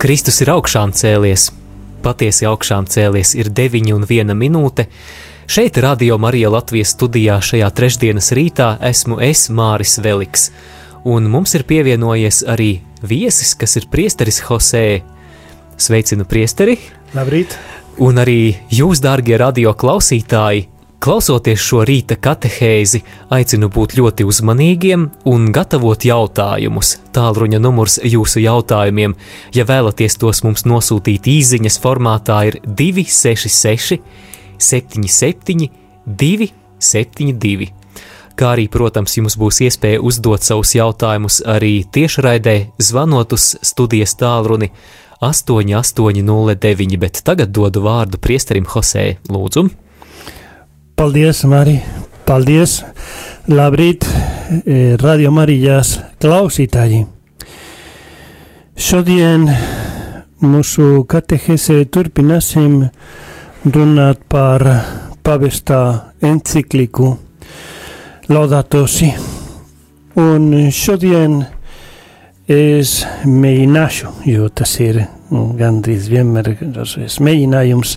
Kristus ir augšām cēlies, patiesi augšām cēlies, ir 9 un 1 minūte. Šeit, Radio Marija Latvijas studijā, šajā trešdienas rītā, esmu es Māris Veliks, un mums ir pievienojies arī viesis, kas ir priesteris Hosē. Sveicinu priesteri! Labrīt! Un arī jūs, dārgie radio klausītāji, Klausoties šo rīta katehēzi, aicinu būt ļoti uzmanīgiem un gatavot jautājumus. Tālruņa numurs jūsu jautājumiem, ja vēlaties tos mums nosūtīt īsiņas formātā, ir 266, 77, 272. Kā arī, protams, jums būs iespēja uzdot savus jautājumus arī tiešraidē, zvanot uz studijas tālruni 8809, bet tagad dodu vārdu priesterim Hosē Lūdzu. Paldies, Marija! Paldies! Labrīt, eh, Radio Marijas klausītāji! Šodien mūsu katehēsē turpināsim runāt par pavestā encikliku Laudato Si. Un šodien es mēģināšu, jo tas ir gandrīz vienmēr mēģinājums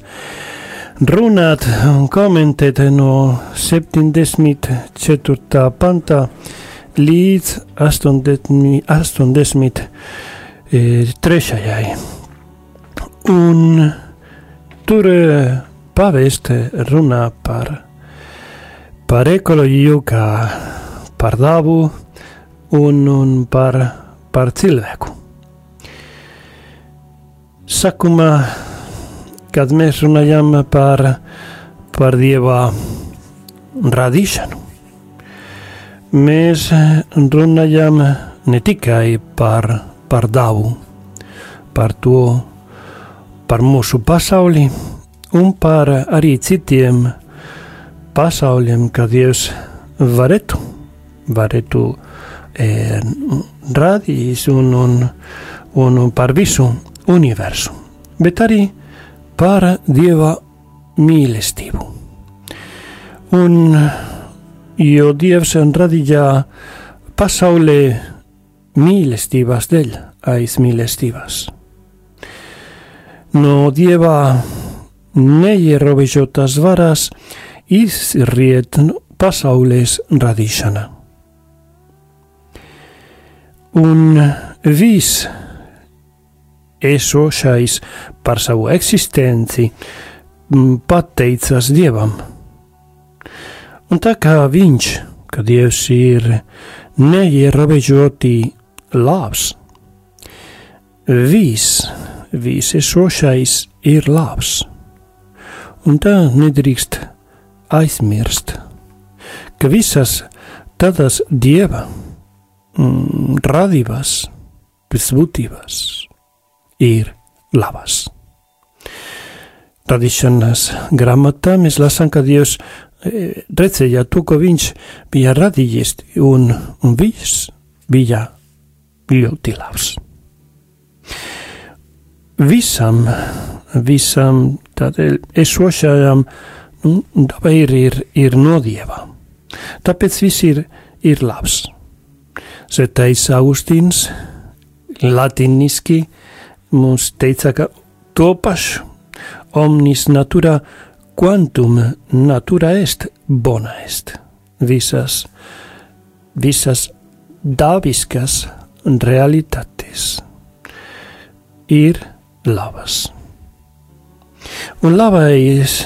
runāt un komentēt no 74. pantā līdz 80, 83. Un tur e, pavēste runā par, par ekoloģiju, kā par dabu un, un par, par cilvēku. Sākumā kad mēs runājam par, par dieva radīšanu. Mēs runājam ne tikai par, par dabu, par to, par mūsu pasauli un par arī citiem pasauliem, kad Dievs varētu, varētu e, un, un, un, un par visu universu, bet arī par Dieva mīlestību. Un, jo Dievs radīja pasaulē mīlestības dēļ, aiz mīlestības. No Dieva neierobežotas varas izriet pasaules radīšana. Un viss esošais par savu eksistenci pateicas Dievam. Un tā kā viņš, ka Dievs ir neierobežoti labs, viss, viss esošais ir labs. Un tā nedrīkst aizmirst, ka visas tādas Dieva mm, radības, pēc būtības ir labas. Radīšanas grāmatā mēs lasām, ka Dievs e, redzēja to, ko viņš bija radījis, un, un viss bija ļoti labs. Visam, visam tādēļ esošajam nu, dabai ir, ir, ir no Dieva. Tāpēc viss ir, ir labs. Svētais Augustīns latiniski mums teica, ka to pašu omnis natura quantum natura est bona est. Visas, visas dabiskas realitātes ir labas. Un labais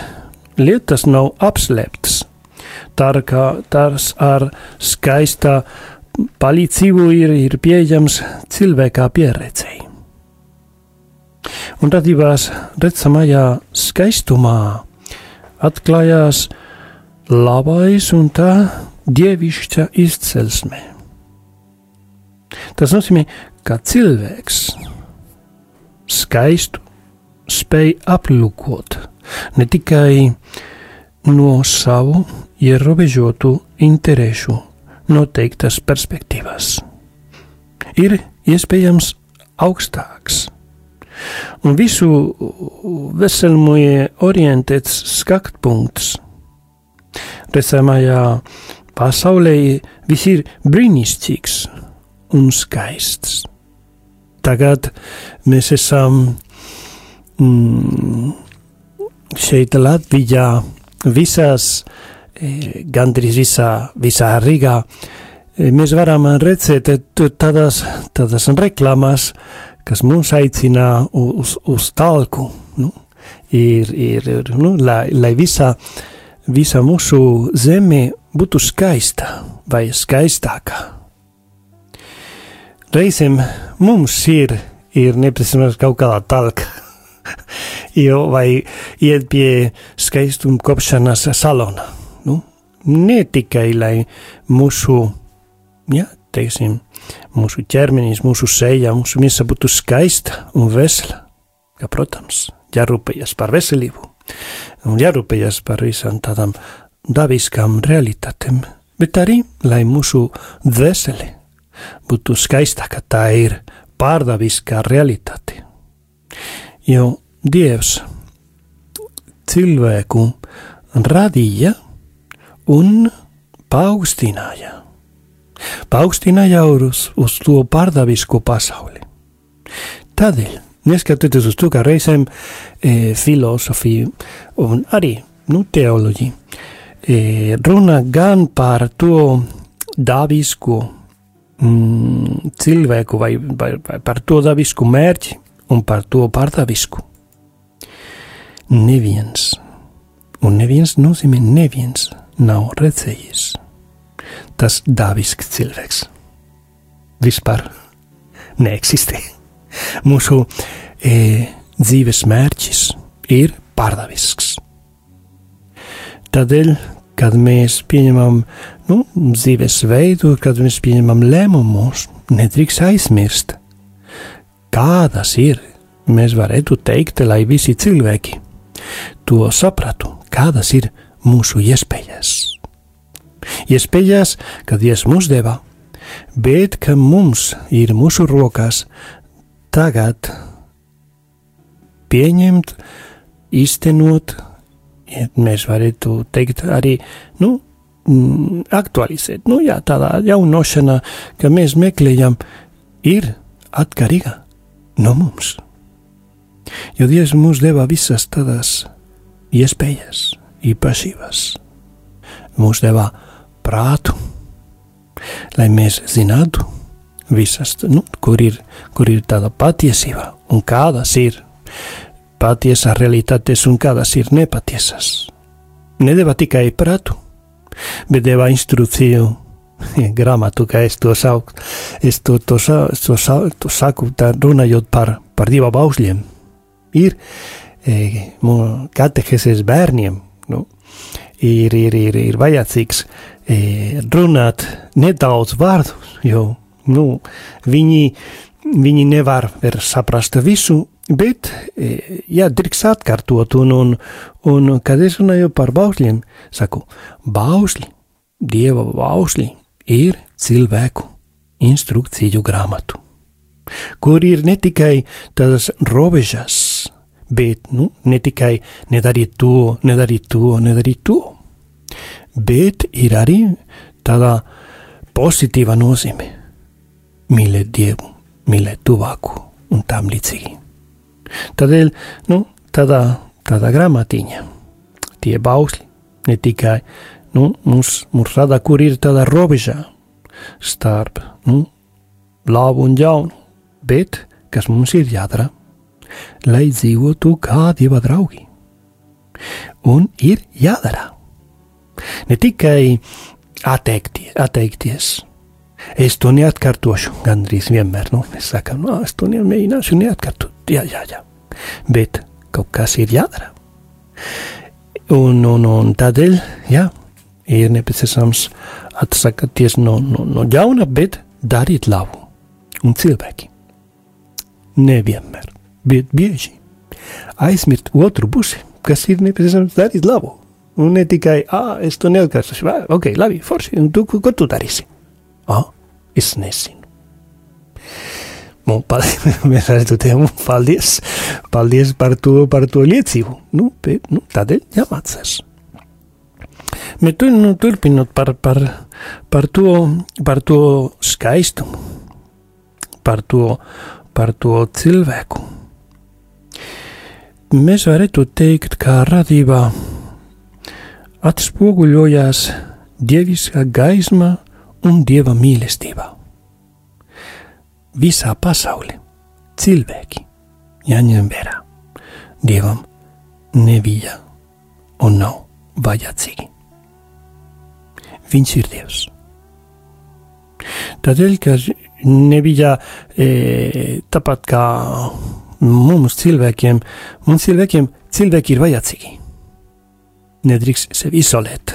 lietas nav apslēptas. Tā kā tās ar skaistā palīdzību ir, ir pieejams cilvēkā pieredzēji un radībās redzamajā skaistumā atklājās labais un tā dievišķa izcelsme. Tas nozīmē, ka cilvēks skaistu spēj aplūkot ne tikai no savu ierobežotu interesu noteiktas perspektīvas. Ir iespējams augstāks Un visu veselumu orientēts skatpunkts. Redzamajā pasaulē viss ir brīnišķīgs un skaists. tagad mēs esam mm, šeit Latvijā visās, e, gandrīz visā, visā Rīgā. E, mēs varam redzēt tādās, tādās reklāmās, kas mums aicina uz, uz talku. Nu, ir, ir, ir, nu, lai, lai visā, visā mūsu zeme būtu skaista vai skaistāka. Reizēm mums ir, ir nepieciešams kaut kādā talka jo, vai iet pie skaistuma kopšanas salona. Nu, ne tikai, lai mūsu, ja, teiksim, mūsu ķermenis, mūsu seja, mūsu miesa būtu skaista un vesela, ka, protams, jārūpējas par veselību un jārūpējas par visām tādām dabiskām realitātēm, bet arī, lai mūsu dvēsele būtu skaistāka, tā ir pārdabiskā realitāte. Jo Dievs cilvēku radīja un paaugstināja. Paaugstināja uz, uz to pārdabisko pasauli. Tādēļ, neskatoties uz to, ka reizēm e, filozofija un arī nu, teoloģija e, runa gan par to dabisko mm, cilvēku vai, vai, vai par to dabisku mērķi, un par to pārdavisku. Neviens, un neviens nozīmē neviens, nav redzējis tas dabisks cilvēks. Vispār neeksistē. Mūsu e, dzīves mērķis ir pārdavisks. Tādēļ, kad mēs pieņemam nu, dzīves veidu, kad mēs pieņemam lēmumus, nedrīkst aizmirst, kādas ir, mēs varētu teikt, lai visi cilvēki to sapratu, kādas ir mūsu iespējas. Iespējas, kad Dievs mums deva, bet ka mums ir mūsu rokās tagad pieņemt, iztenot, mēs varētu teikt arī, nu, mm, aktualizēt, nu jā, tādā jaunošanā, ka mēs meklējam, ir atkarīga no mums. Jo Dievs mums deva visas tādas iespējas, īpašības. Mums deva prātu, lai mēs zinātu visas, nu, kur, ir, kur ir tāda patiesība un kādas ir patiesas realitātes un kādas ir nepatiesas. Nedeva tikai prātu, bet deva instrukciju grāmatu, kā es to saucu. Es to, to, to, to saku, runājot par, par divām baušļiem. Ir e, kateheses bērniem, nu, ir, ir, ir, ir vajadzīgs e, runāt nedaudz vārdus, jo nu, viņi, viņi nevar saprast visu, bet, e, jā, drīkst atkārtot, un, un, un, kad es runāju par baušļiem, saku, baušļi, dieva baušļi, ir cilvēku instrukciju grāmatu, kur ir ne tikai tādas robežas, bet nu, ne tikai nedarīt to, nedarīt to, nedarīt to, bet ir arī tāda pozitīva nozīme - mīlēt Dievu, mīlēt tuvāku un tam līdzīgi. Tādēļ, nu, tādā, tādā grāmatiņa, tie bausli ne tikai nu, mums, mums rada, kur ir tāda robeža starp nu, labu un ļaunu, bet kas mums ir jādara, lai dzīvotu kā dieva draugi. Un ir jādara. Ne tikai atteikties, atteikties. Es to neatkārtošu, gandrīz vienmēr. Nu, mēs sakām, no, es to nemēģināšu neatkārtot. Jā, jā, jā. Bet kaut kas ir jādara. Un, un, un tādēļ, jā, ir nepieciešams atsakāties no, no, no ļauna, bet darīt labu. Un cilvēki nevienmēr, bet bieži aizmirst otru pusi, kas ir nepieciešams darīt labu. Un ne tikai, ah, es to neatkārtošu, ok, labi, forši, un tu, ko tu darīsi? Ah, es nezinu. Un, paldies, mēs redzam, paldies, paldies par to, par to liecību. Nu, bet, nu, tādēļ jāmācās. Bet tu, nu, turpinot par, par, par, to, par to skaistumu, par to par to cilvēku. Mēs varētu teikt, ka radībā atspoguļojās dieviskā gaisma un dieva mīlestība. Visā pasaulē cilvēki jāņem vērā. Dievam nebija un nav vajadzīgi. Viņš ir Dievs. Tādēļ, ka nebija e, tāpat kā mums cilvēkiem, mums cilvēkiem cilvēki ir vajadzīgi. Nedrīkst sevi izolēt.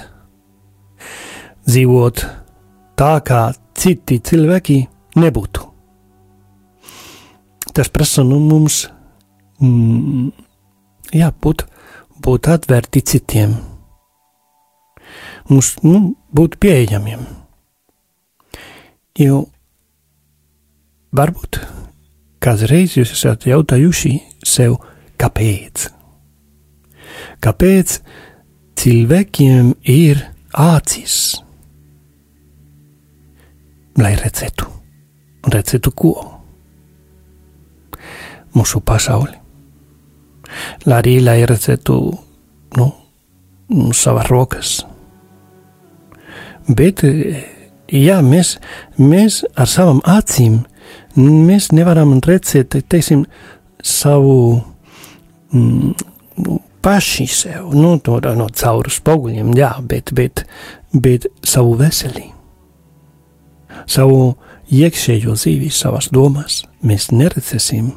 Dzīvot tā, kā citi cilvēki nebūtu. Tas prasa no mums mm, jābūt būt atvērti citiem, mums nu, būt pieejamiem. Jo varbūt kādreiz jūs esat jautājuši sev, kāpēc? Kāpēc cilvēkiem ir acis? Lai redzētu, redzētu ko? Mūsu pasauli. Lai arī lai redzētu, nu, savas rokas. Bet, jā, mēs, mēs ar savām acīm mēs nevaram redzēt, teiksim, savu mm, paši sev, nu, to no caur spoguļiem, jā, bet, bet, bet savu veselību, savu iekšējo dzīvi, savas domas mēs neredzēsim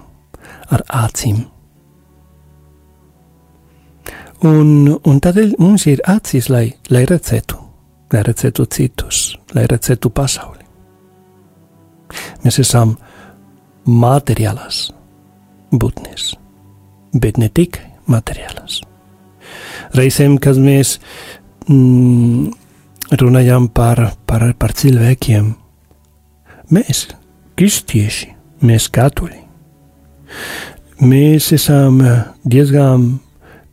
ar acīm. Un, un tādēļ mums ir acis, lai, lai redzētu, lai redzētu citus, lai redzētu pasauli. Mēs esam materiālās būtnes, bet ne tikai materiālās. Reizēm, kad mēs mm, runājam par, par, par cilvēkiem, mēs, kristieši, mēs katoļi, mēs esam diezgan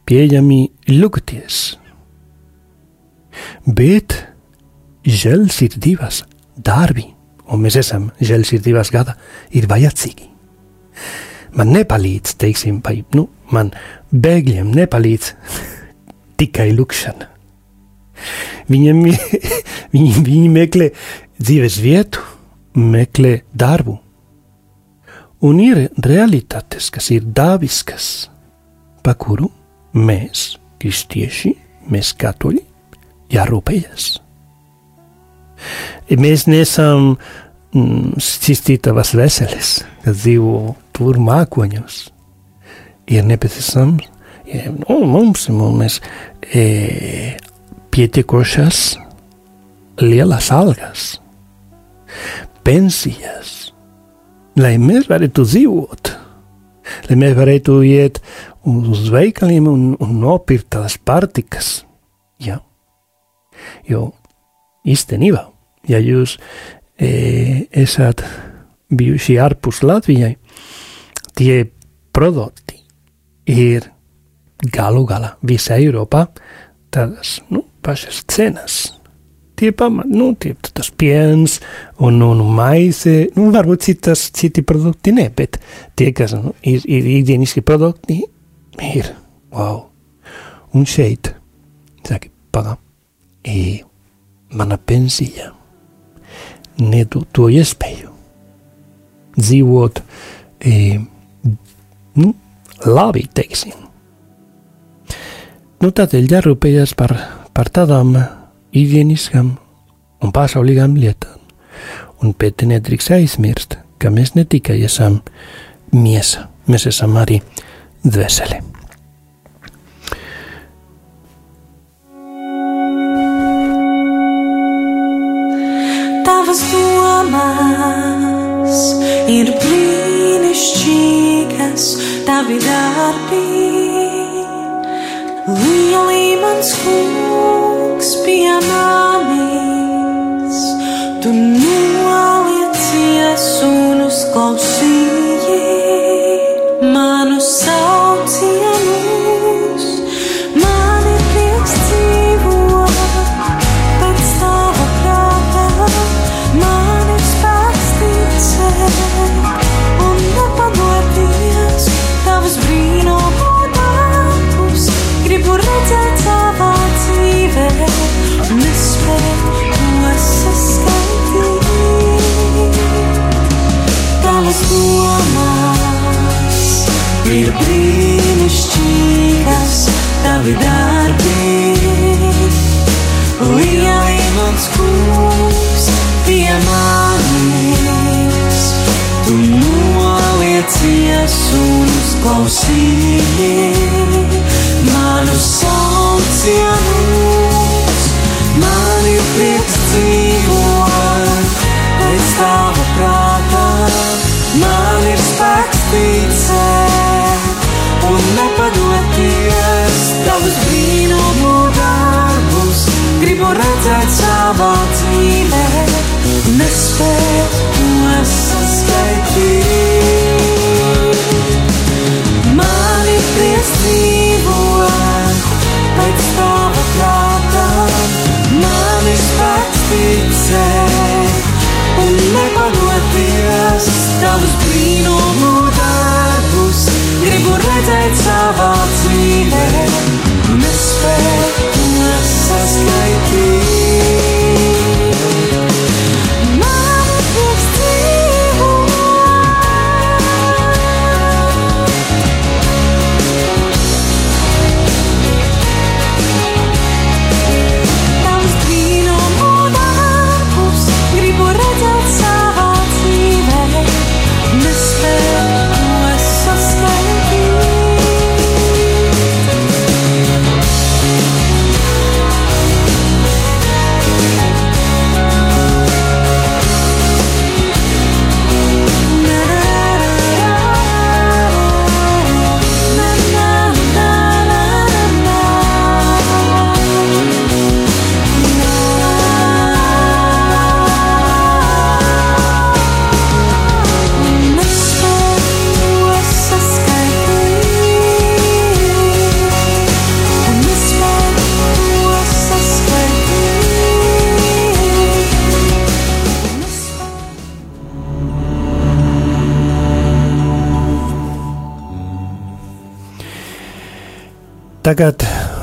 pieejami lūgties. Bet žēlsirdības darbi un mēs esam žēlsirdības gada, ir vajadzīgi. Man nepalīdz, teiksim, vai, nu, man bēgļiem nepalīdz tikai lūkšana. Viņiem, viņi, viņi meklē dzīves vietu, meklē darbu. Un ir realitātes, kas ir dabiskas, pa kuru mēs, kristieši, mēs katoļi, jārūpējas. Mēs nesam mm, šķistītavas veseles, kas dzīvo tur mākoņos. Ir nepieciešams, ja, nu, mums, mums e, pietiekošas lielas algas, pensijas, lai mēs varētu dzīvot, lai mēs varētu iet uz veikaliem un, un nopirkt tās pārtikas. Ja? Jo īstenībā ja jūs e, esat bijuši ārpus Latvijai, tie produkti ir galu galā visā Eiropā tādas nu, pašas cenas. Tie pamat, nu, tie, tas piens un, un maize, nu, varbūt citas, citi produkti ne, bet tie, kas nu, ir, ir ikdieniski produkti, ir, wow. Un šeit, saka, paga, e, mana pensija nedod to iespēju dzīvot e, nu, labi, teiksim. Nu, tādēļ jārūpējas par, par tādām ikdieniskām un pasaulīgām lietām. Un pēc nedrīkst aizmirst, ka mēs ne tikai esam miesa, mēs esam arī dvēseli. Tavas domas ir brīnišķīgas, tavi darbi. Lielī mans kungs piemānīts, tu noliecies un uzklausīji tavi darbi. Lieli mans kungs pie manis, tu noliecies un uzklausīji manu saucienus, redzēt savā dzīvē, nespēju to saskaitīt. Man ir prieks dzīvot pēc tava prātā, man ir spēks ticēt un nepadoties tavus brīnumu darbus, gribu redzēt savā dzīvē, nespēju to saskaitīt. Tagad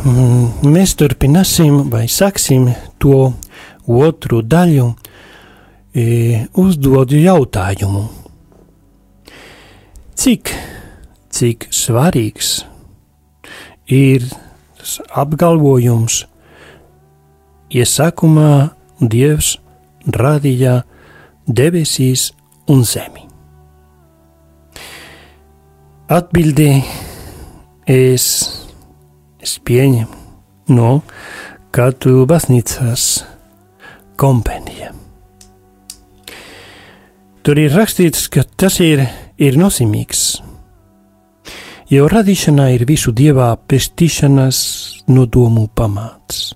mm, mēs turpināsim, vai sāksim to otru daļu, e, uzdodu jautājumu. Cik, cik svarīgs ir tas apgalvojums, iesākumā Dievs radīja debesīs un zemi? Atbildē es es pieņemu no katru baznīcas kompendija. Tur ir rakstīts, ka tas ir, ir nozīmīgs, jo radīšanā ir visu dievā pestīšanas nodomu pamats.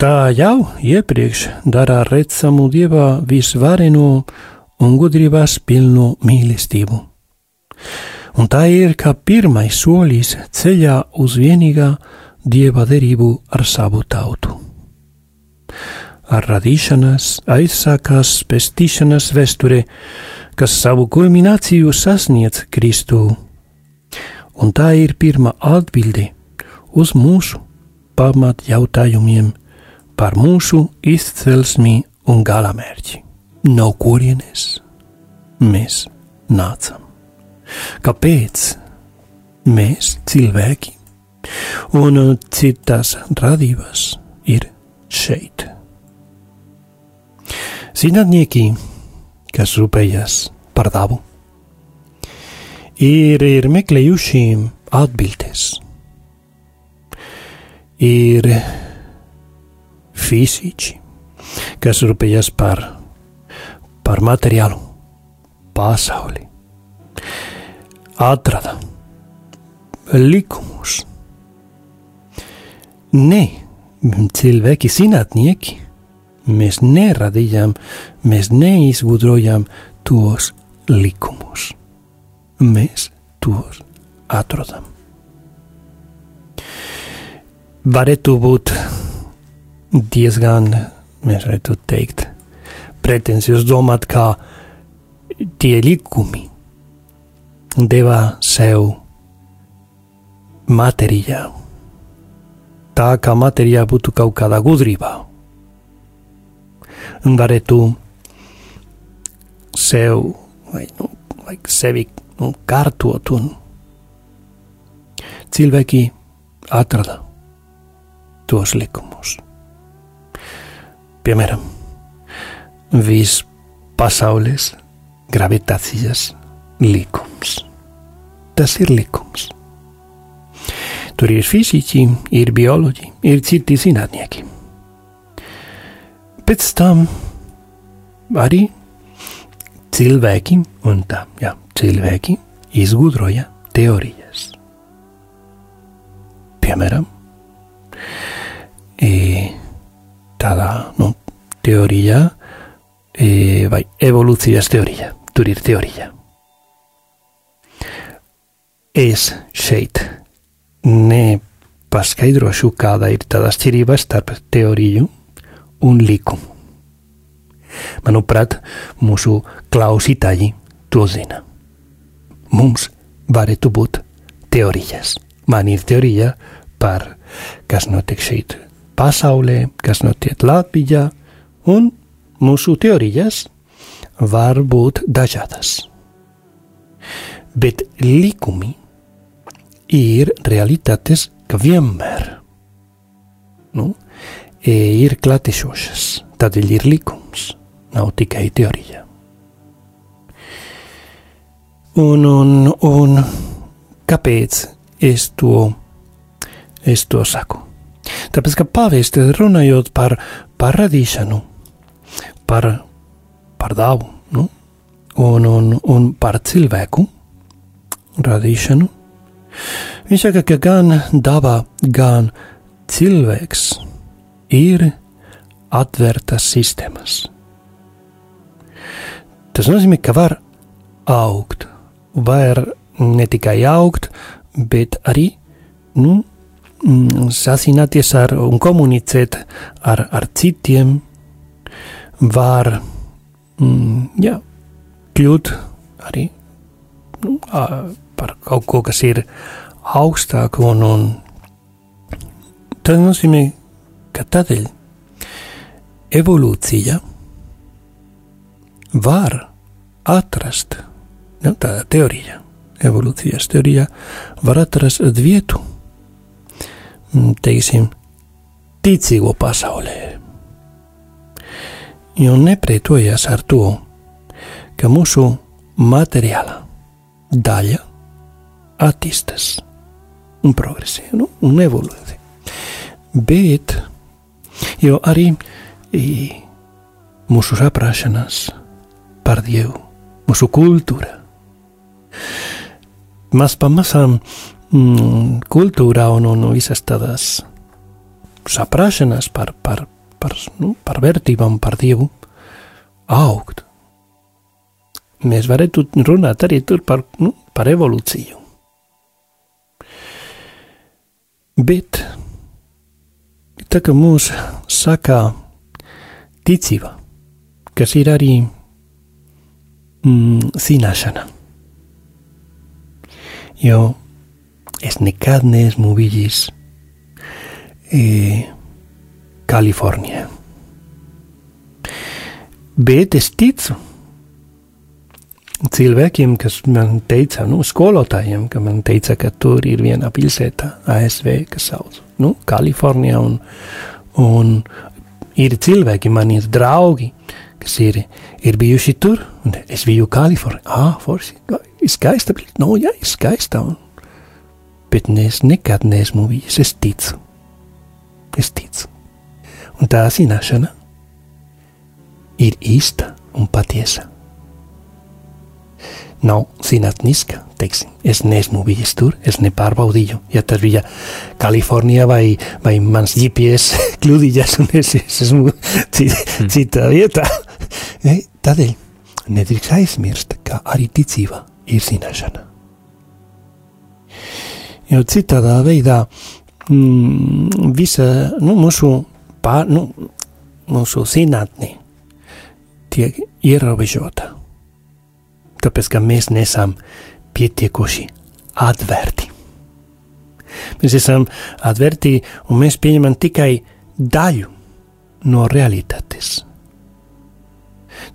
Tā jau iepriekš dara redzamu dievā visvareno un gudrības pilnu mīlestību. Un tā ir kā pirmais solis ceļā uz vienīgā dieva derību ar savu tautu. Ar radīšanas aizsākās pestīšanas vēsture, kas savu kulmināciju sasniedz Kristu. Un tā ir pirmā atbilde uz mūsu pamat jautājumiem par mūsu izcelsmi un galamērķi. No kurienes mēs nācam? Kāpēc mēs, cilvēki, un citas radības ir šeit? Zinātnieki, kas rūpējas par dabu, ir, ir meklējuši atbildes. Ir fiziķi, kas rūpējas par, par materiālu pasauli atrada likumus. Ne, cilvēki, zinātnieki, mēs neradījām, mēs neizgudrojām tos likumus. Mēs tos atrodam. Varētu būt diezgan, mēs varētu teikt, pretencijos domāt, ka tie likumi deva sev materiālu. Tā kā materiāla būtu kaut kādā gudrībā. Un varētu sev vai, nu, vajag sevi nu, kārtot, un cilvēki atrada tos likumus. Piemēram, viss pasaules gravitācijas likums. Tas ir likums. Tur ir fiziķi, ir bioloģi, ir citi zinātnieki. Pēc tam arī cilvēki, un tā, jā, cilvēki izgudroja teorijas. Piemēram, e, tādā nu, teorijā, e, vai evolūcijas teorija, tur ir teorija. Es šeit nepaskaidrošu, kāda ir tāda atšķirība starp teoriju un likumu. Manuprāt, mūsu klausītāji to zina. Mums varētu būt teorijas. Man ir teorija par kas notiek šeit pasaulē, kas notiek Latvijā, un mūsu teorijas var būt dažādas. Bet likumi ir realitātes, ka vienmēr nu, ir klātesošas, tādēļ ir likums, nav tikai teorija. Un, un, un kāpēc es to, es to saku? Tāpēc, ka pāviesti runājot par, par radīšanu, par, par dabu, nu, un, un, un par cilvēku radīšanu, viņš saka, ka gan daba, gan cilvēks ir atvērtas sistēmas. Tas nozīmē, ka var augt, var ne tikai augt, bet arī nu, mm, sasināties ar un komunicēt ar, ar citiem, var mm, jā, kļūt arī nu, par kaut ko, kas ir augstāk, un, un tas nozīmē, ka tādēļ evolūcija var atrast, nu, tāda teorija, evolūcijas teorija, var atrast vietu, teiksim, ticīgo pasaulē. Jo nepretojas ar to, ka mūsu materiāla daļa attīstās un progresē nu, un evolūcija. Bet jo arī i, mūsu saprašanās par Dievu, mūsu kultūra. Maz pamazām mm, kultūrā un, un visas tādas saprašanās par, par, par, nu, par vērtībām, par Dievu augt. Mēs varētu runāt arī par, nu, par evolūciju. Bet tā kā mūs saka ticība, kas ir arī mm, zināšana. Es nekad neesmu bijis e, Kalifornijā. Bet es cilvēkiem, kas man teica, nu, skolotājiem, ka man teica, ka tur ir viena pilsēta, ASV, kas sauc, nu, Kalifornijā, un, un ir cilvēki, man ir draugi, kas ir, ir bijuši tur, un es biju Kalifornijā, ah, forši, ir skaista, no, jā, ir skaista, un, bet es nekad neesmu bijis, es ticu, es ticu, un tā zināšana ir īsta un patiesa nav zinātniska. Teiksim, es neesmu bijis tur, es nepārbaudīju. Ja tas bija Kalifornijā vai, vai mans GPS kļūdījās, un es, es esmu cita, citā vietā. Tādēļ nedrīkst aizmirst, ka arī ticība ir zināšana. Jo citādā veidā mm, visa nu, mūsu, pār, nu, mūsu zinātne tiek ierobežota tāpēc ka mēs nesam pietiekoši atvērti. Mēs esam atvērti un mēs pieņemam tikai daļu no realitātes.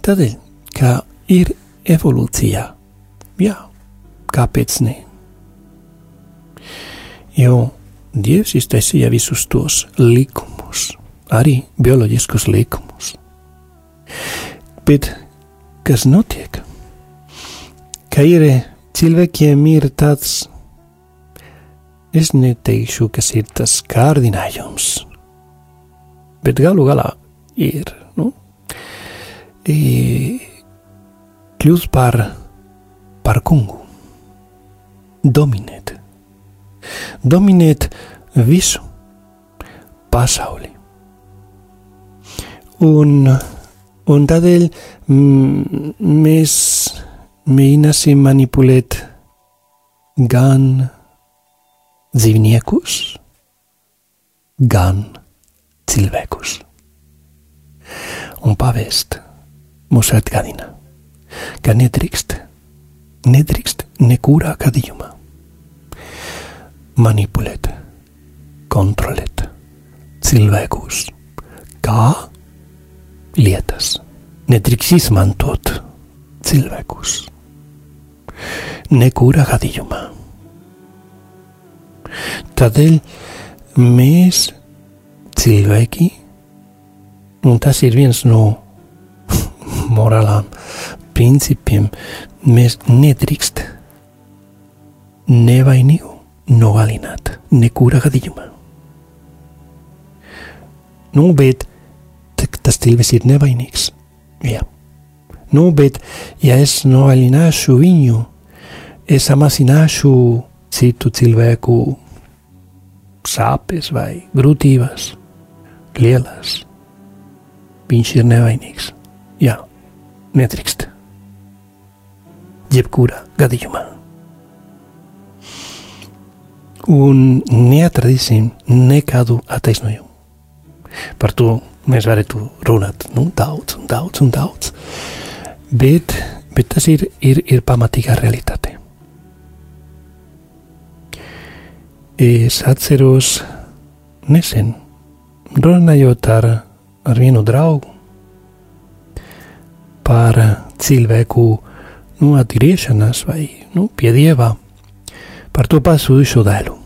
Tādēļ, ka ir evolūcijā. Jā, kāpēc ne? Jo Dievs iztaisīja visus tos likumus, arī bioloģiskus likumus. Bet kas notiek? Ka ir cilvēkiem ir tāds, es neteikšu, kas ir tas kārdinājums, bet galu galā ir, nu, kļūst par, par kungu, dominēt, dominēt visu pasauli. Un, un tādēļ mm, mēs mēģināsim manipulēt gan dzīvniekus, gan cilvēkus. Un pavēst mūs atgādina, ka nedrīkst, nedrīkst nekurā gadījumā manipulēt, kontrolēt cilvēkus, kā lietas. Nedrīkst izmantot cilvēkus. Nekurā gadījumā. Tādēļ mēs cilvēki, un tas ir viens no morālām principiem, mēs nedrīkst nevainīgu nogalināt nekurā gadījumā. Nu, bet tas cilvēks ir nevainīgs. Jā. Nu, bet ja es nogalināšu viņu, es samazināšu citu cilvēku sāpes vai grūtības lielas. Viņš ir nevainīgs. Jā, nedrīkst. Jebkurā gadījumā. Un neatradīsim nekādu attaisnojumu. Par to mēs varētu runāt nu, daudz, un daudz, un daudz. Bet, bet tas ir, ir, ir pamatīga realitāte. Es atceros nesen, runājot ar, ar vienu draugu par cilvēku nu, atgriešanās vai nu, pie dieva, par to pazudušo dēlu.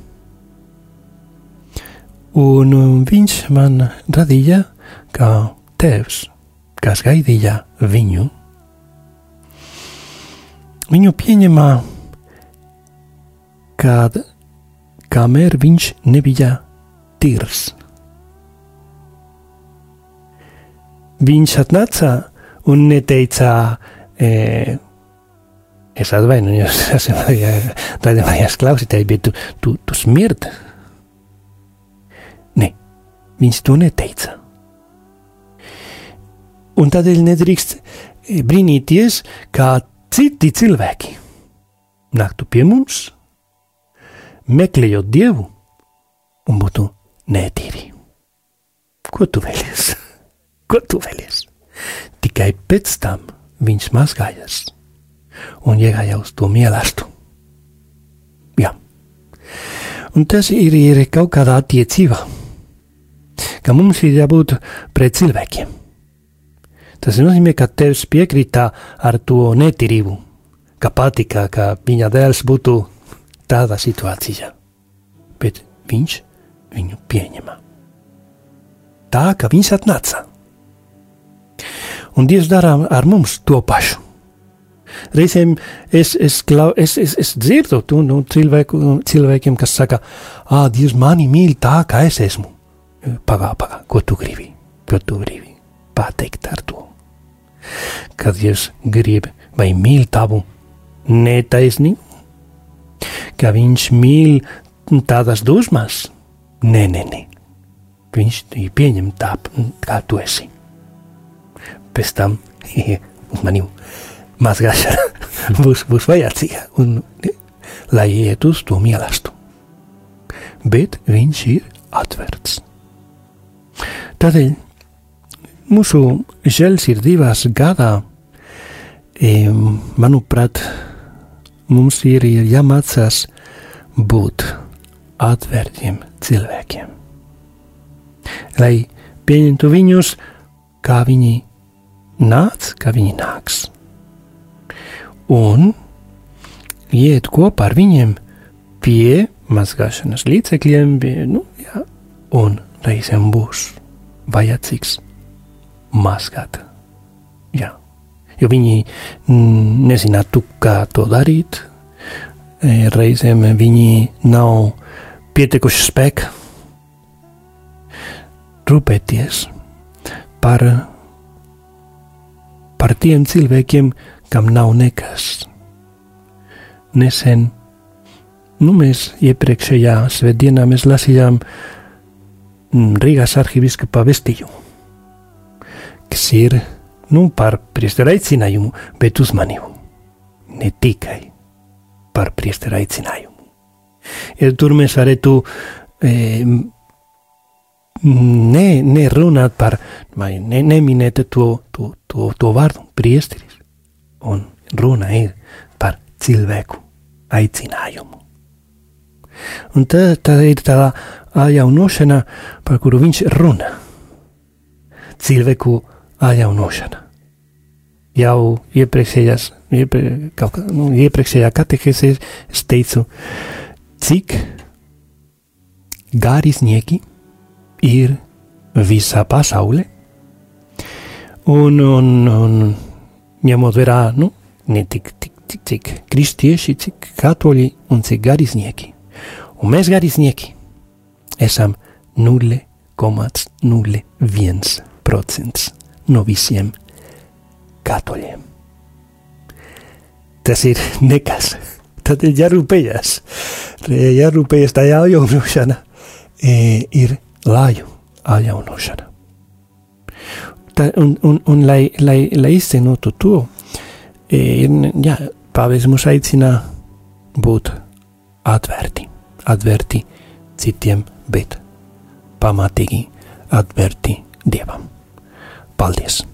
Un viņš man radīja kā tēvs, kas gaidīja viņu. Viņu pieņemā, kad kamēr viņš nebija tīrs. Viņš atnāca un neteica, e, es atvainojos, tādiem mājās klausītāji, bet tu, tu, tu smird. Nē, viņš to neteica. Un tādēļ nedrīkst brīnīties, kā citi cilvēki nāktu pie mums meklējot dievu un būtu netīri. Ko tu vēlies? Ko tu vēlies? Tikai pēc tam viņš mazgājas un iegāja uz to mīlestību. Jā. Un tas ir, ir kaut kāda attiecība, ka mums ir jābūt pret cilvēkiem. Tas nozīmē, ka tevs piekrītā ar to netīrību, ka patika, ka viņa dēls būtu tādā situācijā, bet viņš viņu pieņēma. Tā ka viņš atnāca. Un Dievs dara ar mums to pašu. Reizēm es, es, klau, es, es, es dzirdu to no cilvēku, cilvēkiem, kas saka, ah, Dievs mani mīl tā, kā es esmu. Pagā, pagā, ko tu gribi? Ko tu gribi pateikt ar to? Kad Dievs grib vai mīl tavu netaisnību, ka viņš mīl tādas dusmas. Nē, nē, nē. Viņš pieņem tā, kā tu esi. Pēc tam uz mani mazgāšana būs, būs vajadzīga, un, lai iet uz to mīlestību. Bet viņš ir atvērts. Tādēļ mūsu žēlsirdības gadā, manuprāt, mums ir jāmācās būt atvērtiem cilvēkiem. Lai pieņemtu viņus, kā viņi nāc, kā viņi nāks. un iet kopā ar viņiem pie mazgāšanas līdzekļiem, pie, nu, jā, un reizēm būs vajadzīgs mazgāt. Jo viņi mm, nezinātu, kā to darīt. E, Reizēm viņi nav pietiekuši spēka rūpēties par, par tiem cilvēkiem, kam nav nekas. Nesen, nu mēs iepriekšējā svētdienā mēs lasījām mm, Rīgas arhiviskapa vestījumu, kas ir nu, par priesteru aicinājumu, bet uzmanību. Ne tikai par priesteru aicinājumu. Ja tur mēs varētu e, ne, nerunāt par, vai ne, neminēt to, to, to, to vārdu priesteris, un runa ir par cilvēku aicinājumu. Un tā, tā ir tā atjaunošana, par kuru viņš runā. Cilvēku atjaunošana. Jau iepriekšējās, iepre, kā, nu, iepriekšējā katehēzē es teicu, cik garisnieki ir visā pasaulē. Un, un, un ņemot vērā, nu, ne tik, tik, tik, tik kristieši, cik katoļi un cik garisnieki. Un mēs garisnieki esam 0,01% no visiem katoļiem. Tas ir nekas. Tad ir jārūpējas. Jārūpējas tā jaunošana e, ir lāju atjaunošana. Tā, un, un, un lai, lai, lai izcenotu to, e, jā, pāvis mūs aicina būt atvērti, atvērti citiem, bet pamatīgi atvērti Dievam. Paldies!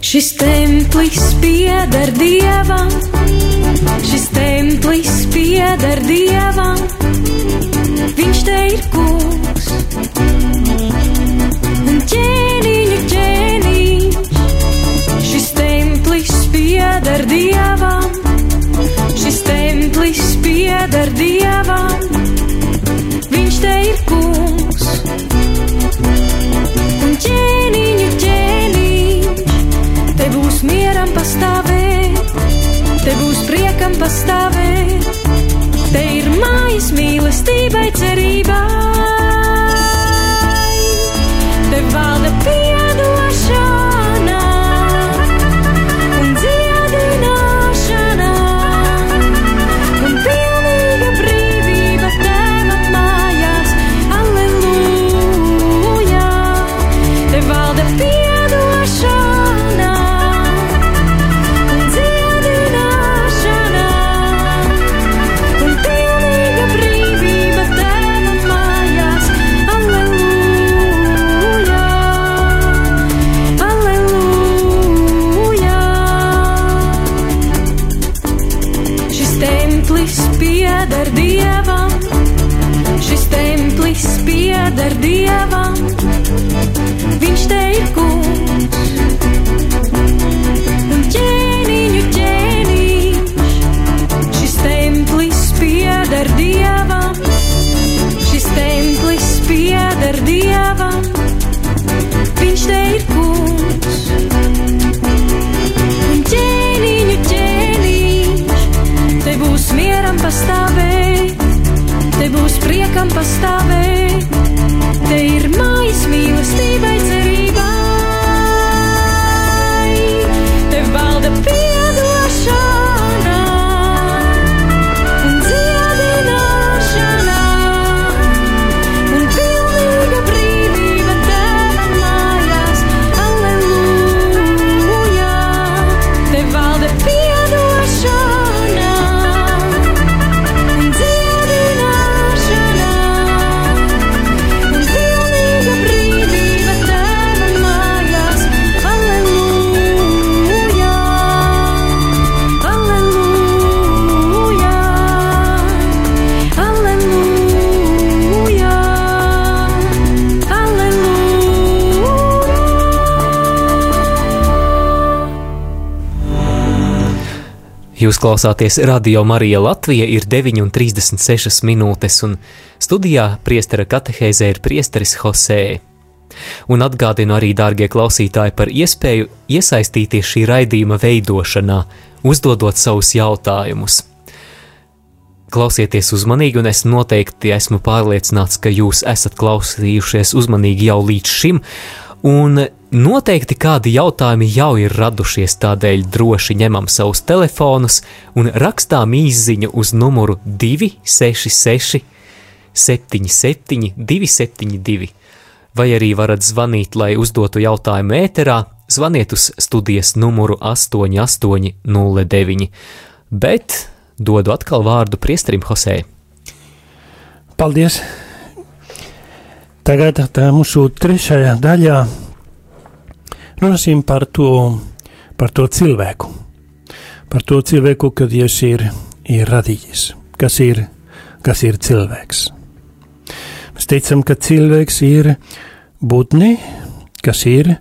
Šis templis pieder dievam, šis templis pieder dievam, viņš te ir kungs. Un ķēniņu ķēniņš, šis templis pieder dievam, šis templis pieder dievam, viņš te ir Jūs klausāties Radio Marija Latvija, ir 9,36 minūtes, un studijā priestera katehēzē ir priesteris Hosē. Un atgādinu arī, dārgie klausītāji, par iespēju iesaistīties šī raidījuma veidošanā, uzdodot savus jautājumus. Klausieties uzmanīgi, un es noteikti esmu pārliecināts, ka jūs esat klausījušies uzmanīgi jau līdz šim, un noteikti kādi jautājumi jau ir radušies, tādēļ droši ņemam savus telefonus un rakstām īsiņu uz numuru 266 77 272, vai arī varat zvanīt, lai uzdotu jautājumu ēterā, zvaniet uz studijas numuru 8809, bet dodu atkal vārdu priesterim Hosē. Paldies! Tagad tā mūsu trešajā daļā runāsim par to, par to cilvēku. Par to cilvēku, kad Dievs ir, ir radījis. Kas ir, kas ir cilvēks? Mēs teicam, ka cilvēks ir būtne, kas ir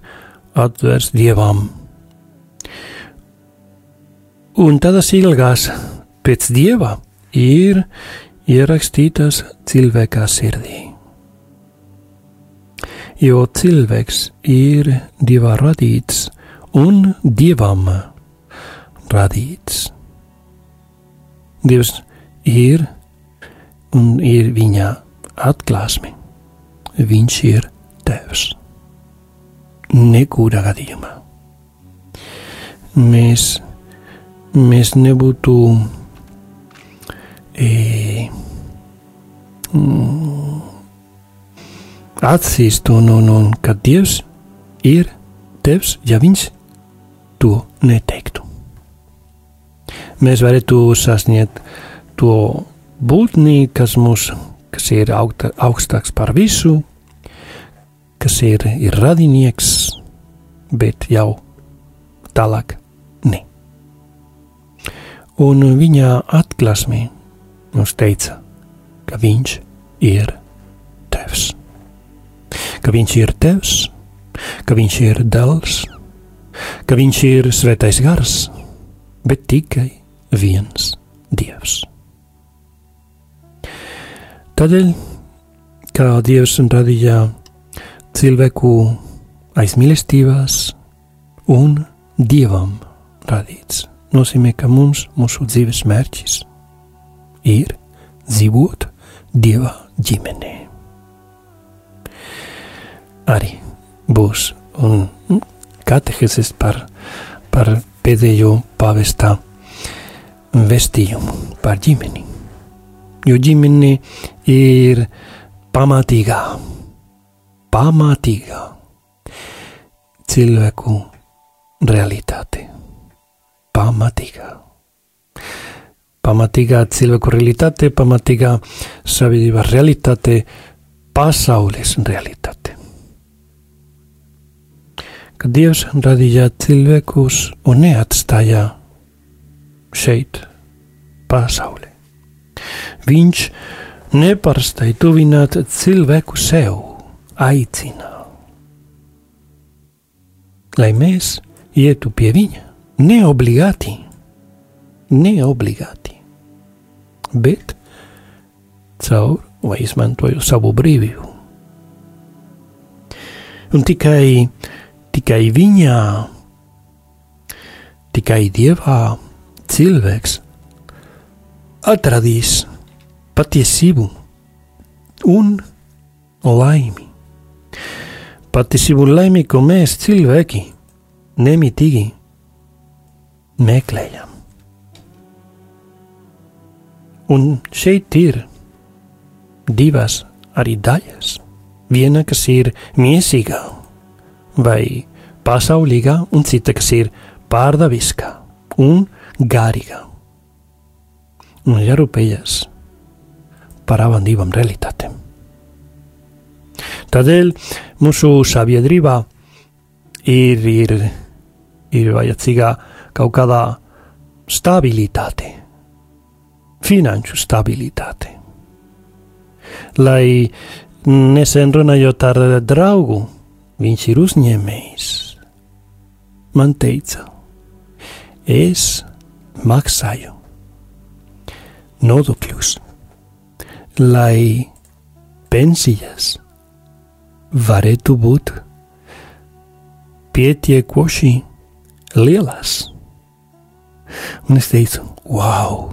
atvērts Dievam. Un tādas ilgās pēc Dieva ir ierakstītas cilvēkā sirdī. Jo cilvēks ir Dievā radīts un Dievam radīts. Dievs ir un ir viņa atklāsme. Viņš ir Tēvs. Nekūdā gadījumā. Mēs, mēs nebūtu e, mm, atzīst un, un, un ka Dievs ir Tevs, ja Viņš to neteiktu. Mēs varētu sasniegt to būtni, kas mūs, kas ir augta, augstāks par visu, kas ir, ir radinieks, bet jau tālāk ne. Un viņa atklāsmē mums teica, ka viņš ir tevs. Ka viņš ir tevs, ka viņš ir dēls, ka viņš ir svētais gars, bet tikai viens dievs. Tādēļ, kā dievs radīja cilvēku aiz mīlestības un dievam radīts, nozīmē, ka mums mūsu dzīves mērķis ir dzīvot dieva ģimenē. Arī būs un katehēzes par, par pēdējo pavestā vestījumu par ģimeni. Jo ģimene ir pamatīgā, pamatīgā cilvēku realitāte. Pamatīgā. Pamatīgā cilvēku realitāte, pamatīgā sabiedrības realitāte, pasaules realitāte. Kad Dievs radīja cilvēkus un neatstāja šeit, pasaulē. Viņš neparastai tuvināt cilvēku sev, aicina. Lai mēs ietu pie viņa, neobligāti, neobligāti, bet caur vai izmantoju savu brīvību. Un tikai, tikai viņā, tikai dievā cilvēks atradīs patiesību un laimi. Patiesību un laimi, ko mēs cilvēki nemitīgi meklējam. Un šeit ir divas arī daļas. Viena, kas ir miesīgā vai pasaulīgā, un cita, kas ir pārdaviskā un garīgā. Un jārūpējas par abām divām realitātēm. Tādēļ mūsu sabiedrībā ir, ir, ir vajadzīga kaut kāda stabilitāte, finanšu stabilitāte. Lai nesen runājot ar draugu, viņš ir uzņēmējs. Man teica, es maksāju nodokļus, lai pensijas varētu būt pietiekoši lielas. Un es teicu, wow,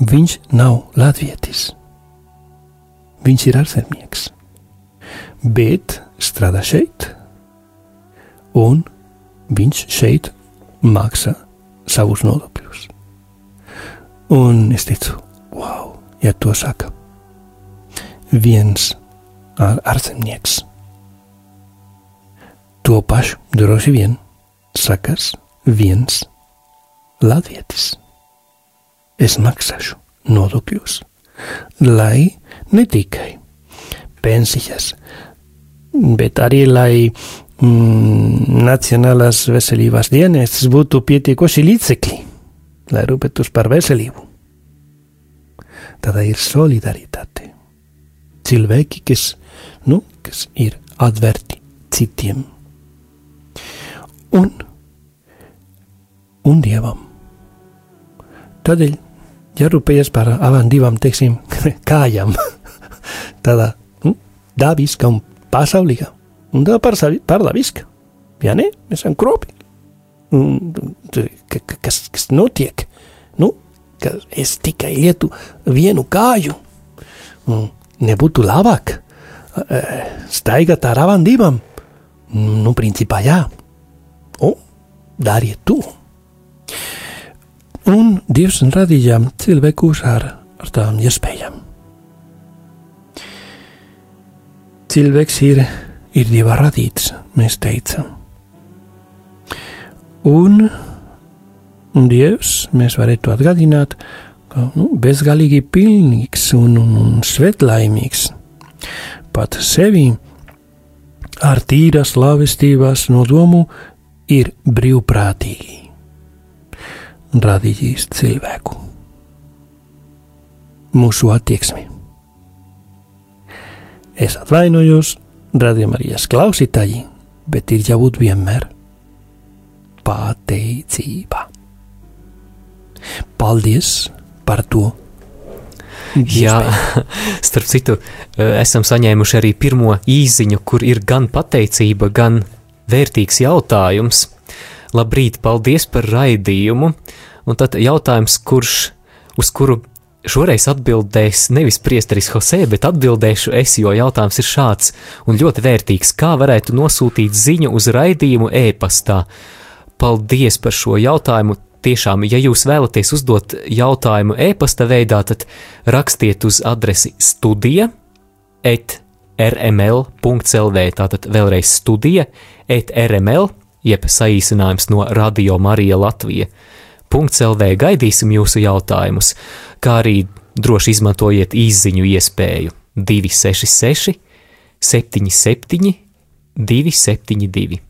viņš nav latvietis. Viņš ir ārzemnieks, bet strādā šeit, un viņš šeit maksā savus nodokļus. Un es teicu, wow, ja to saka viens ār- ārzemnieks. To pašu droši vien sakars viens latvietis. Es maksāšu nodokļus, lai ne tikai pensijas, bet arī lai mm, Nacionālās veselības dienestas būtu pietiekoši līdzekļi, lai rūpētos par veselību. Tāda ir solidaritāte. Cilvēki, kas, nu, kas ir atvērti citiem. Un, un dievam. Tādēļ jārūpējas par abām divām, teiksim, kājām. Tādā nu, dabiska un pasaulīga. Par dabiska. Ja ne, mēs esam kropi. Kas, kas notiek? Nu, ka es tikai lietu vienu kāju. Nebūtu labāk staigāt ar divām. Nu, principā jā. Un dariet to. Un Dievs radīja cilvēkus ar, ar tām iespējām. Cilvēks ir, ir Dieva radīts, mēs teicam. Un, un Dievs, mēs varētu atgādināt, ka nu, bezgalīgi pilnīgs un, un, un svetlaimīgs pat sevi ar tīras lavestības nodomu ir brīvprātīgi radījis cilvēku. Mūsu attieksmi. Es atvainojos, radījumā arī klausītāji, bet ir jābūt vienmēr pateicība. Paldies par to! Jā, starp citu, eh, esam saņēmuši arī pirmo īziņu, kur ir gan pateicība, gan vērtīgs jautājums. Labrīt, paldies par raidījumu! Un tad jautājums, kurš, uz kuru šoreiz atbildēs nevis priesteris Jose, bet atbildēšu es, jo jautājums ir šāds un ļoti vērtīgs. Kā varētu nosūtīt ziņu uz raidījumu e-pastā? Paldies par šo jautājumu! Tiešām, ja jūs vēlaties uzdot jautājumu e-pasta veidā, tad rakstiet uz adresi studija et rml.clv. Tātad vēlreiz studija et rml, jeb saīsinājums no Radio Marija Latvija. .clv gaidīsim jūsu jautājumus, kā arī droši izmantojiet īsziņu iespēju 266 77 272.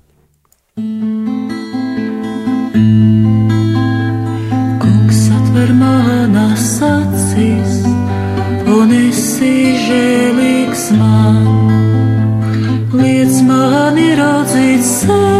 Kungs atver manas acis, un esi žēlīgs man. Liec man ieraudzīt sevi,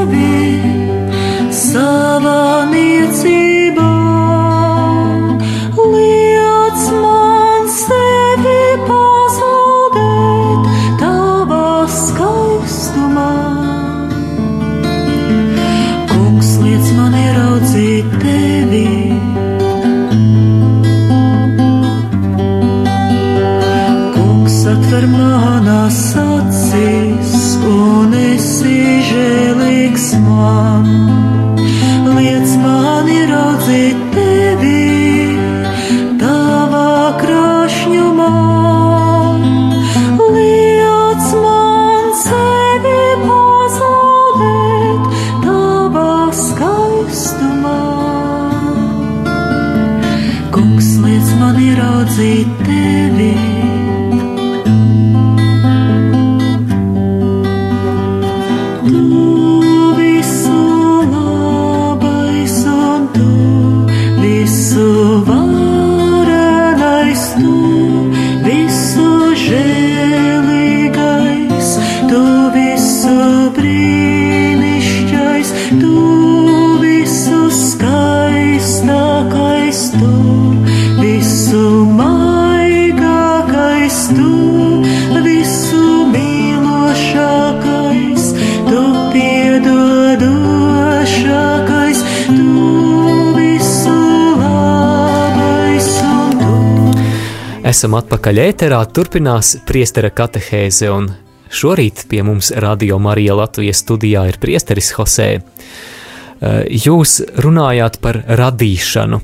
atpakaļ ēterā, turpinās priestera katehēze, un šorīt pie mums Radio Marija Latvijas studijā ir priesteris Hosē. Eh, Jūs runājāt par radīšanu,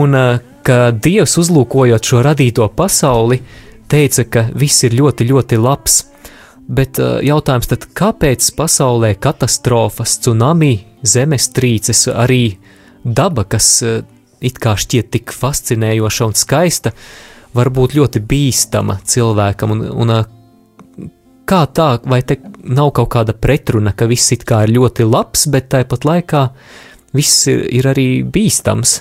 un eh, ka Dievs uzlūkojot šo radīto pasauli, teica, ka viss ir ļoti, ļoti labs. Bet eh, jautājums tad, kāpēc pasaulē katastrofas, tsunami, zemestrīces, arī daba, kas it kā šķiet tik fascinējoša un skaista, var būt ļoti bīstama cilvēkam. Un, un, kā tā, vai te nav kaut kāda pretruna, ka viss it kā ir ļoti labs, bet tāpat laikā viss ir, ir arī bīstams?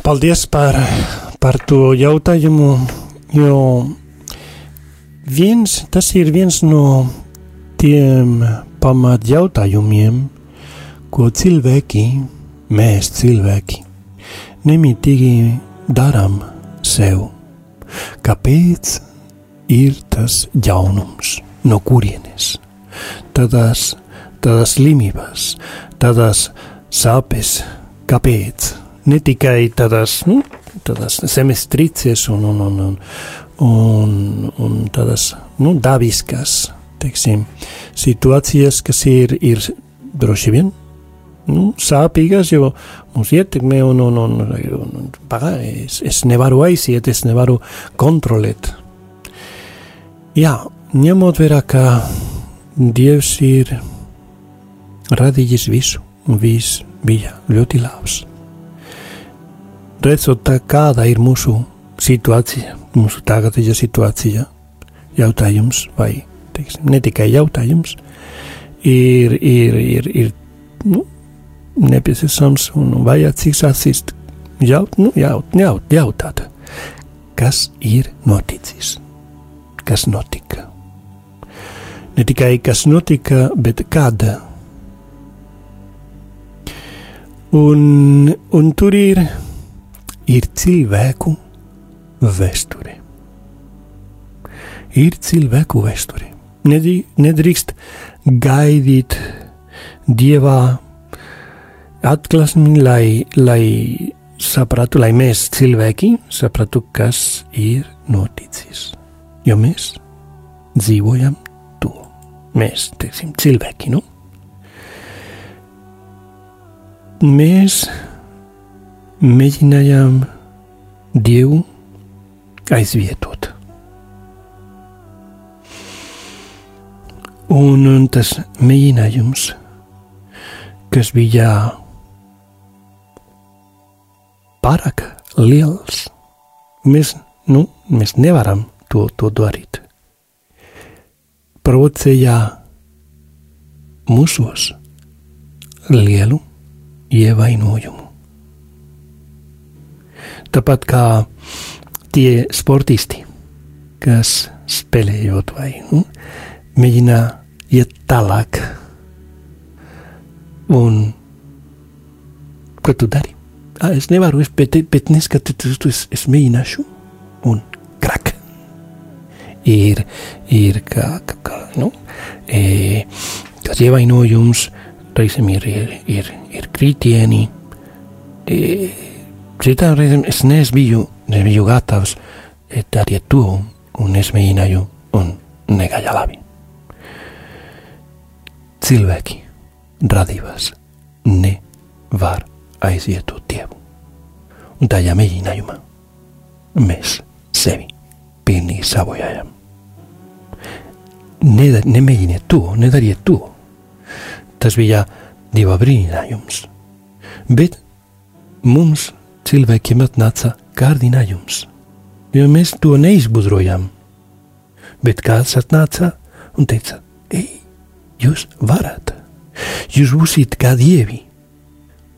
Paldies par, par to jautājumu, jo viens, tas ir viens no tiem pamat jautājumiem, ko cilvēki, mēs cilvēki, nemitīgi darām sev. Kāpēc ir tas jaunums, no kurienes? Tādās, tādās slimības, tādās sāpes, kāpēc? Ne tikai tādās, nu, tādās zemestrīces un, un, un, un, un, un tādas nu, dabiskas teiksim, situācijas, kas ir, ir droši vien nu, sāpīgas, jo mums ietekmē un, un, un, un, un paga, es, es nevaru aiziet, es nevaru kontrolēt. Jā, ņemot vērā, ka Dievs ir radījis visu, un viss bija ļoti labs. Redzot, tā, kāda ir mūsu situācija, mūsu tagadējā situācija, jautājums, vai teiksim, ne tikai jautājums, ir, ir, ir, ir nu, nepieciešams un vajadzīgs atsist, jaut, nu, jaut, jaut, jautāt, kas ir noticis, kas notika. Ne tikai kas notika, bet kāda. Un, un tur ir, ir cilvēku vēsture. Ir cilvēku vēsture. Nedrī- Nedrīkst gaidīt dievā atklāsmi, lai, lai sapratu, lai mēs cilvēki sapratu, kas ir noticis. Jo mēs dzīvojam to. Mēs, teiksim, cilvēki, nu? Mēs mēģinājām Dievu aizvietot. Un, un tas mēģinājums, kas bija pārāk liels, mēs, nu, mēs nevaram to, to darīt. Provocēja mūsos lielu ievainojumu. Tāpat kā tie sportisti, kas spēlējot vai nu, mēģina iet tālāk. Un ko tu dari? Es nevaru, es, bet, bet neskatoties, tu es, es mēģināšu. Un krak. Ir, ir kā, kā, kā nu, e, tas ievainojums, reizēm ir, ir, ir, ir kritieni. E, citām reizēm es nebiju, nebiju gatavs e, darīt to, un es mēģināju, un negāja labi. Cilvēki radības nevar aiziet Dievu. Un tajā mēģinājumā mēs sevi pilnīgi sabojājam. Nedar, nemēģiniet to, nedariet to. Tas bija Dieva brīnājums. Bet mums cilvēkiem atnāca kārdinājums, jo mēs to neizgudrojam. Bet kāds atnāca un teica, ej, jūs varat, jūs būsiet kā dievi,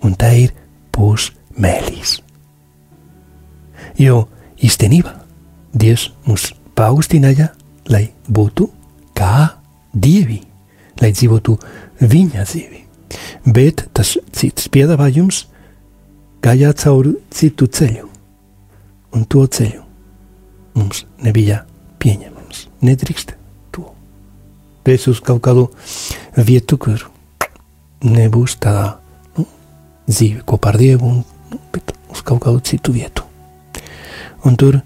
un tā ir pusmēlīs. Jo īstenībā Dievs mūs paaugstināja, lai būtu kā dievi, lai dzīvotu viņa dzīvi. Bet tas cits piedāvājums gāja cauri citu ceļu, un to ceļu mums nebija pieņemams. Nedrīkst to. Pēc uz kaut kādu vietu, kur nebūs tā dzīve kopā ar Dievu, un, bet uz kaut kādu citu vietu. Un tur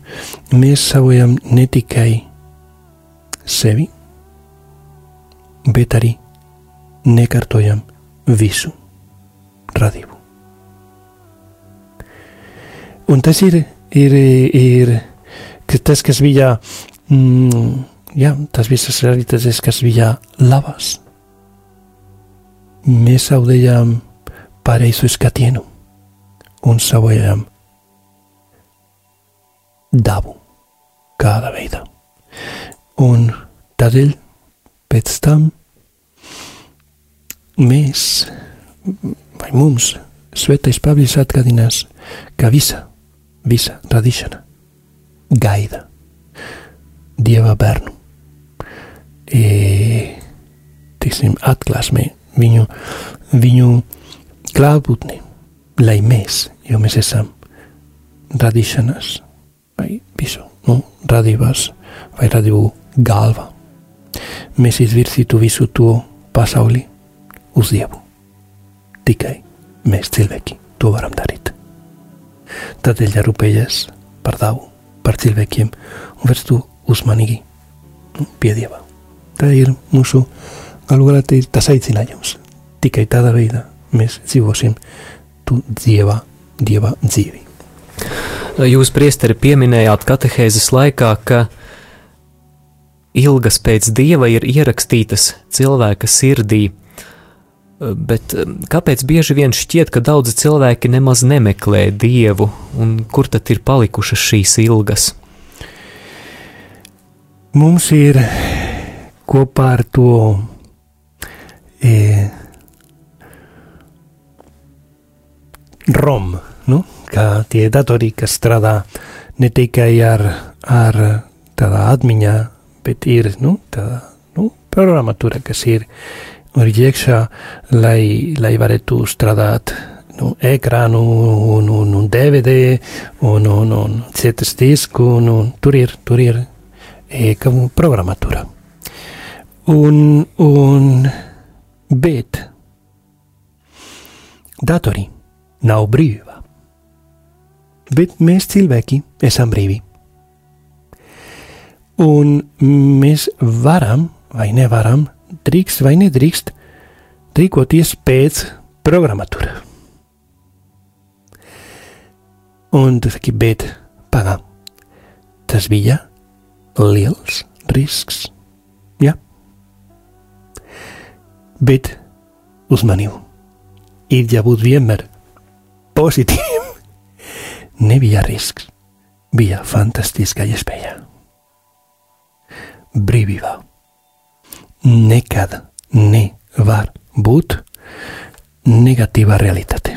mēs savojam ne tikai sevi, bet arī nekartojam visu radību. Un tas ir, ir, ir tas, kas bija, mm, jā, tas visas realitātes, kas bija labas. Mēs zaudējām pareizu skatienu un savojām dabu kādā veidā. Un tādēļ pēc tam mēs, vai mums, Svētais Pāvils atgādinās, ka visa, visa radīšana gaida Dieva bērnu. E, tiksim, atklāsmē viņu, viņu klātbūtni, lai mēs, jo mēs esam radīšanas vai visu, nu, radībās vai radību galva. Mēs izvirzītu visu to pasauli uz Dievu. Tikai mēs cilvēki to varam darīt. Tādēļ jārūpējas par dabu, par cilvēkiem un vērst to uzmanīgi nu, pie Dieva. Tā ir mūsu galu galā tā ir tas aicinājums. Tikai tādā veidā mēs dzīvosim tu Dieva, Dieva dzīvi. Jūs, priesteri, pieminējāt katehēzes laikā, ka ilgas pēc dieva ir ierakstītas cilvēka sirdī. Bet um, kāpēc bieži vien šķiet, ka daudzi cilvēki nemaz nemeklē dievu, un kur tad ir palikušas šīs ilgas? Mums ir kopā ar to e, ROM, nu, kā tie datori, kas strādā ne tikai ar, ar tādā atmiņā, bet ir nu, tāda nu, programmatūra, kas ir, ir iekšā, lai, lai varētu strādāt nu, ekrānu un, un, un DVD un, un, un citas disku, un, un tur ir, tur ir e, kā programmatūra. Un, un, bet datori nav brīva. Bet mēs cilvēki esam brīvi. Un mēs varam vai nevaram, drīkst vai nedrīkst rīkoties pēc programmatūra. Un tu saki, bet pagaidi, tas bija liels risks. Ja? Bet uzmanību ir jābūt vienmēr pozitīvam. Nebija risks, bija fantastiska iespēja. Brīvībā nekad nevar būt negatīva realitāte.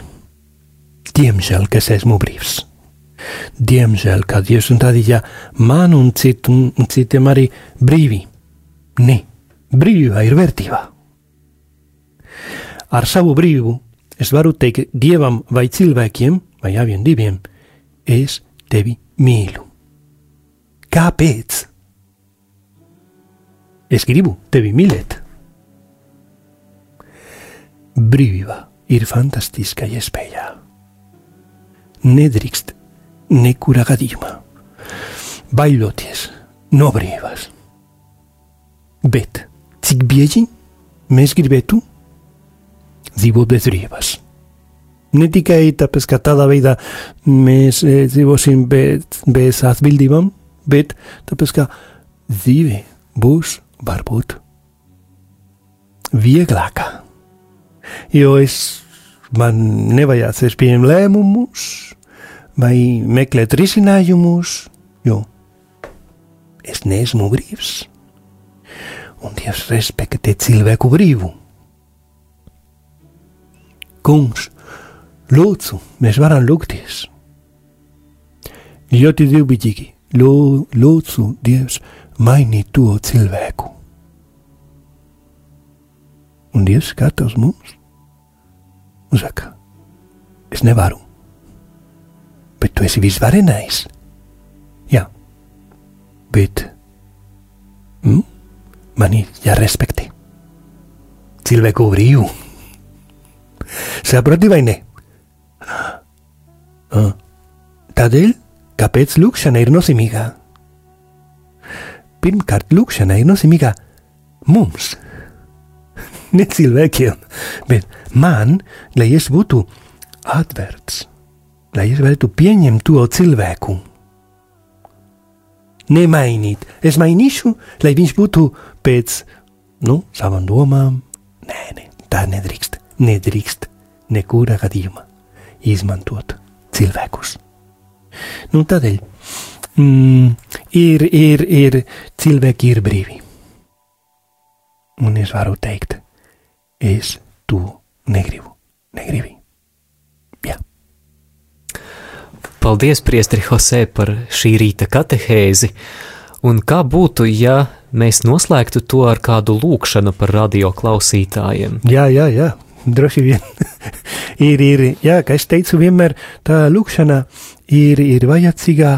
Diemžēl, ka es esmu brīvs. Diemžēl, kad Dievs un tādīja man un, citu, un citiem arī brīvi. Nē, brīvība ir vērtība. Ar savu brīvību es varu teikt dievam vai cilvēkiem, vai abiem diviem, es tevi mīlu. Kāpēc? Es gribu tevi mīlēt. Brīvība ir fantastiska iespēja. Nedrīkst nekurā gadījumā baidoties no brīvības. Bet cik bieži mēs gribētu dzīvot bez brīvības? Ne tikai tāpēc, ka tādā veidā mēs e, dzīvosim bez, bez atbildībām, bet tāpēc, ka dzīve būs varbūt vieglāka. Jo es man nevajadzēs pieņemt lēmumus, vai meklēt risinājumus, jo es neesmu brīvs. Un Dievs respektē cilvēku brīvu. Kungs, lūdzu, mēs varam lūgties. Ļoti dievbijīgi, lūdzu, Dievs, maini to cilvēku. Un Dievs skatās mums un saka, es nevaru bet tu esi visvarenais. Jā, bet mm, man ir jārespektē cilvēku brīvu. Saproti vai ne? Ah. Tādēļ kāpēc lūkšana ir nozīmīga? Pirmkārt, lūkšana ir nozīmīga mums, ne cilvēkiem, bet man, lai es būtu atvērts, lai es varētu pieņemt to cilvēku. Nemainīt, es mainīšu, lai viņš būtu pēc nu, savām domām. Nē, nē, tā nedrīkst, nedrīkst nekurā gadījumā izmantot cilvēkus. Nu, tādēļ mm, ir, ir, ir cilvēki ir brīvi. Un es varu teikt, es to negribu, negribu. Jā. Paldies, Priestri Jose, par šī rīta katehēzi. Un kā būtu, ja mēs noslēgtu to ar kādu lūkšanu par radio klausītājiem? Jā, jā, jā, droši vien. ir, ir, jā, kā es teicu, vienmēr tā lūkšana ir, ir vajadzīga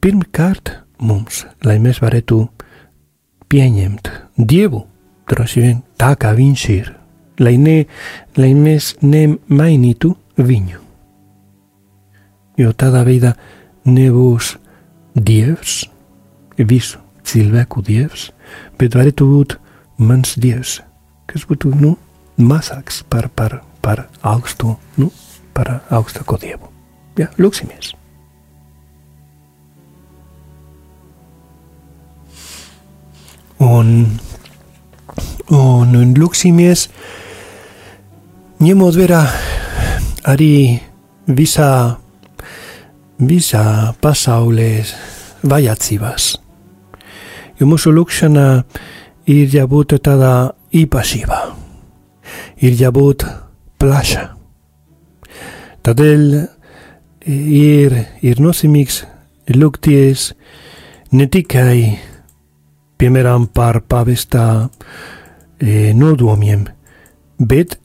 pirmkārt mums, lai mēs varētu pieņemt Dievu, droši vien tā, kā Viņš ir, lai, ne, lai mēs nemainītu viņu. Jo tādā veidā nebūs Dievs, visu cilvēku Dievs, bet varētu būt mans Dievs, kas būtu nu, mazāks par, par, par augstu, nu, par augstāko Dievu. Ja, lūksimies! Un, un, un lūksimies, ņemot vērā arī visā, visā pasaulē vajadzībās. Jo mūsu lūkšana ir jābūt tādā īpašībā, ir jābūt plaša. Tādēļ ir, ir nozīmīgs lūgties ne tikai piemēram par pavestā e, nodomiem, bet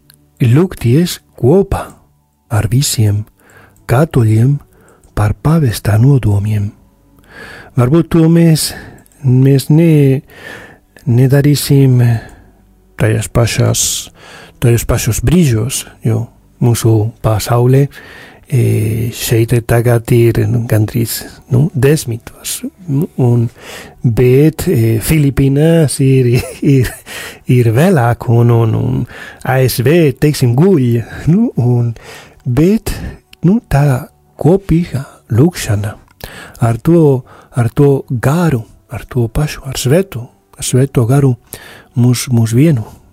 lūgties kopā ar visiem katoļiem par pavestā nodomiem. Varbūt to mēs, mēs ne, nedarīsim tajās pašās, tajos pašos brīžos, jo mūsu pasaulē e, šeit tagad ir nu, gandrīz nu, desmitos, un, bet e, Filipīnās ir, ir, ir vēlāk, un, un, un ASV, teiksim, guļ, nu, un, bet nu, tā kopīga lūkšana ar to, ar to garu, ar to pašu, ar svetu, ar sveto garu mūs, mūs vienu, nu,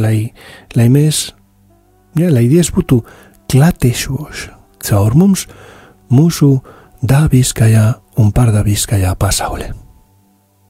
lai, lai mēs, ja, lai Dievs būtu klātesošs caur mums mūsu dabiskajā un pārdabiskajā pasaulē.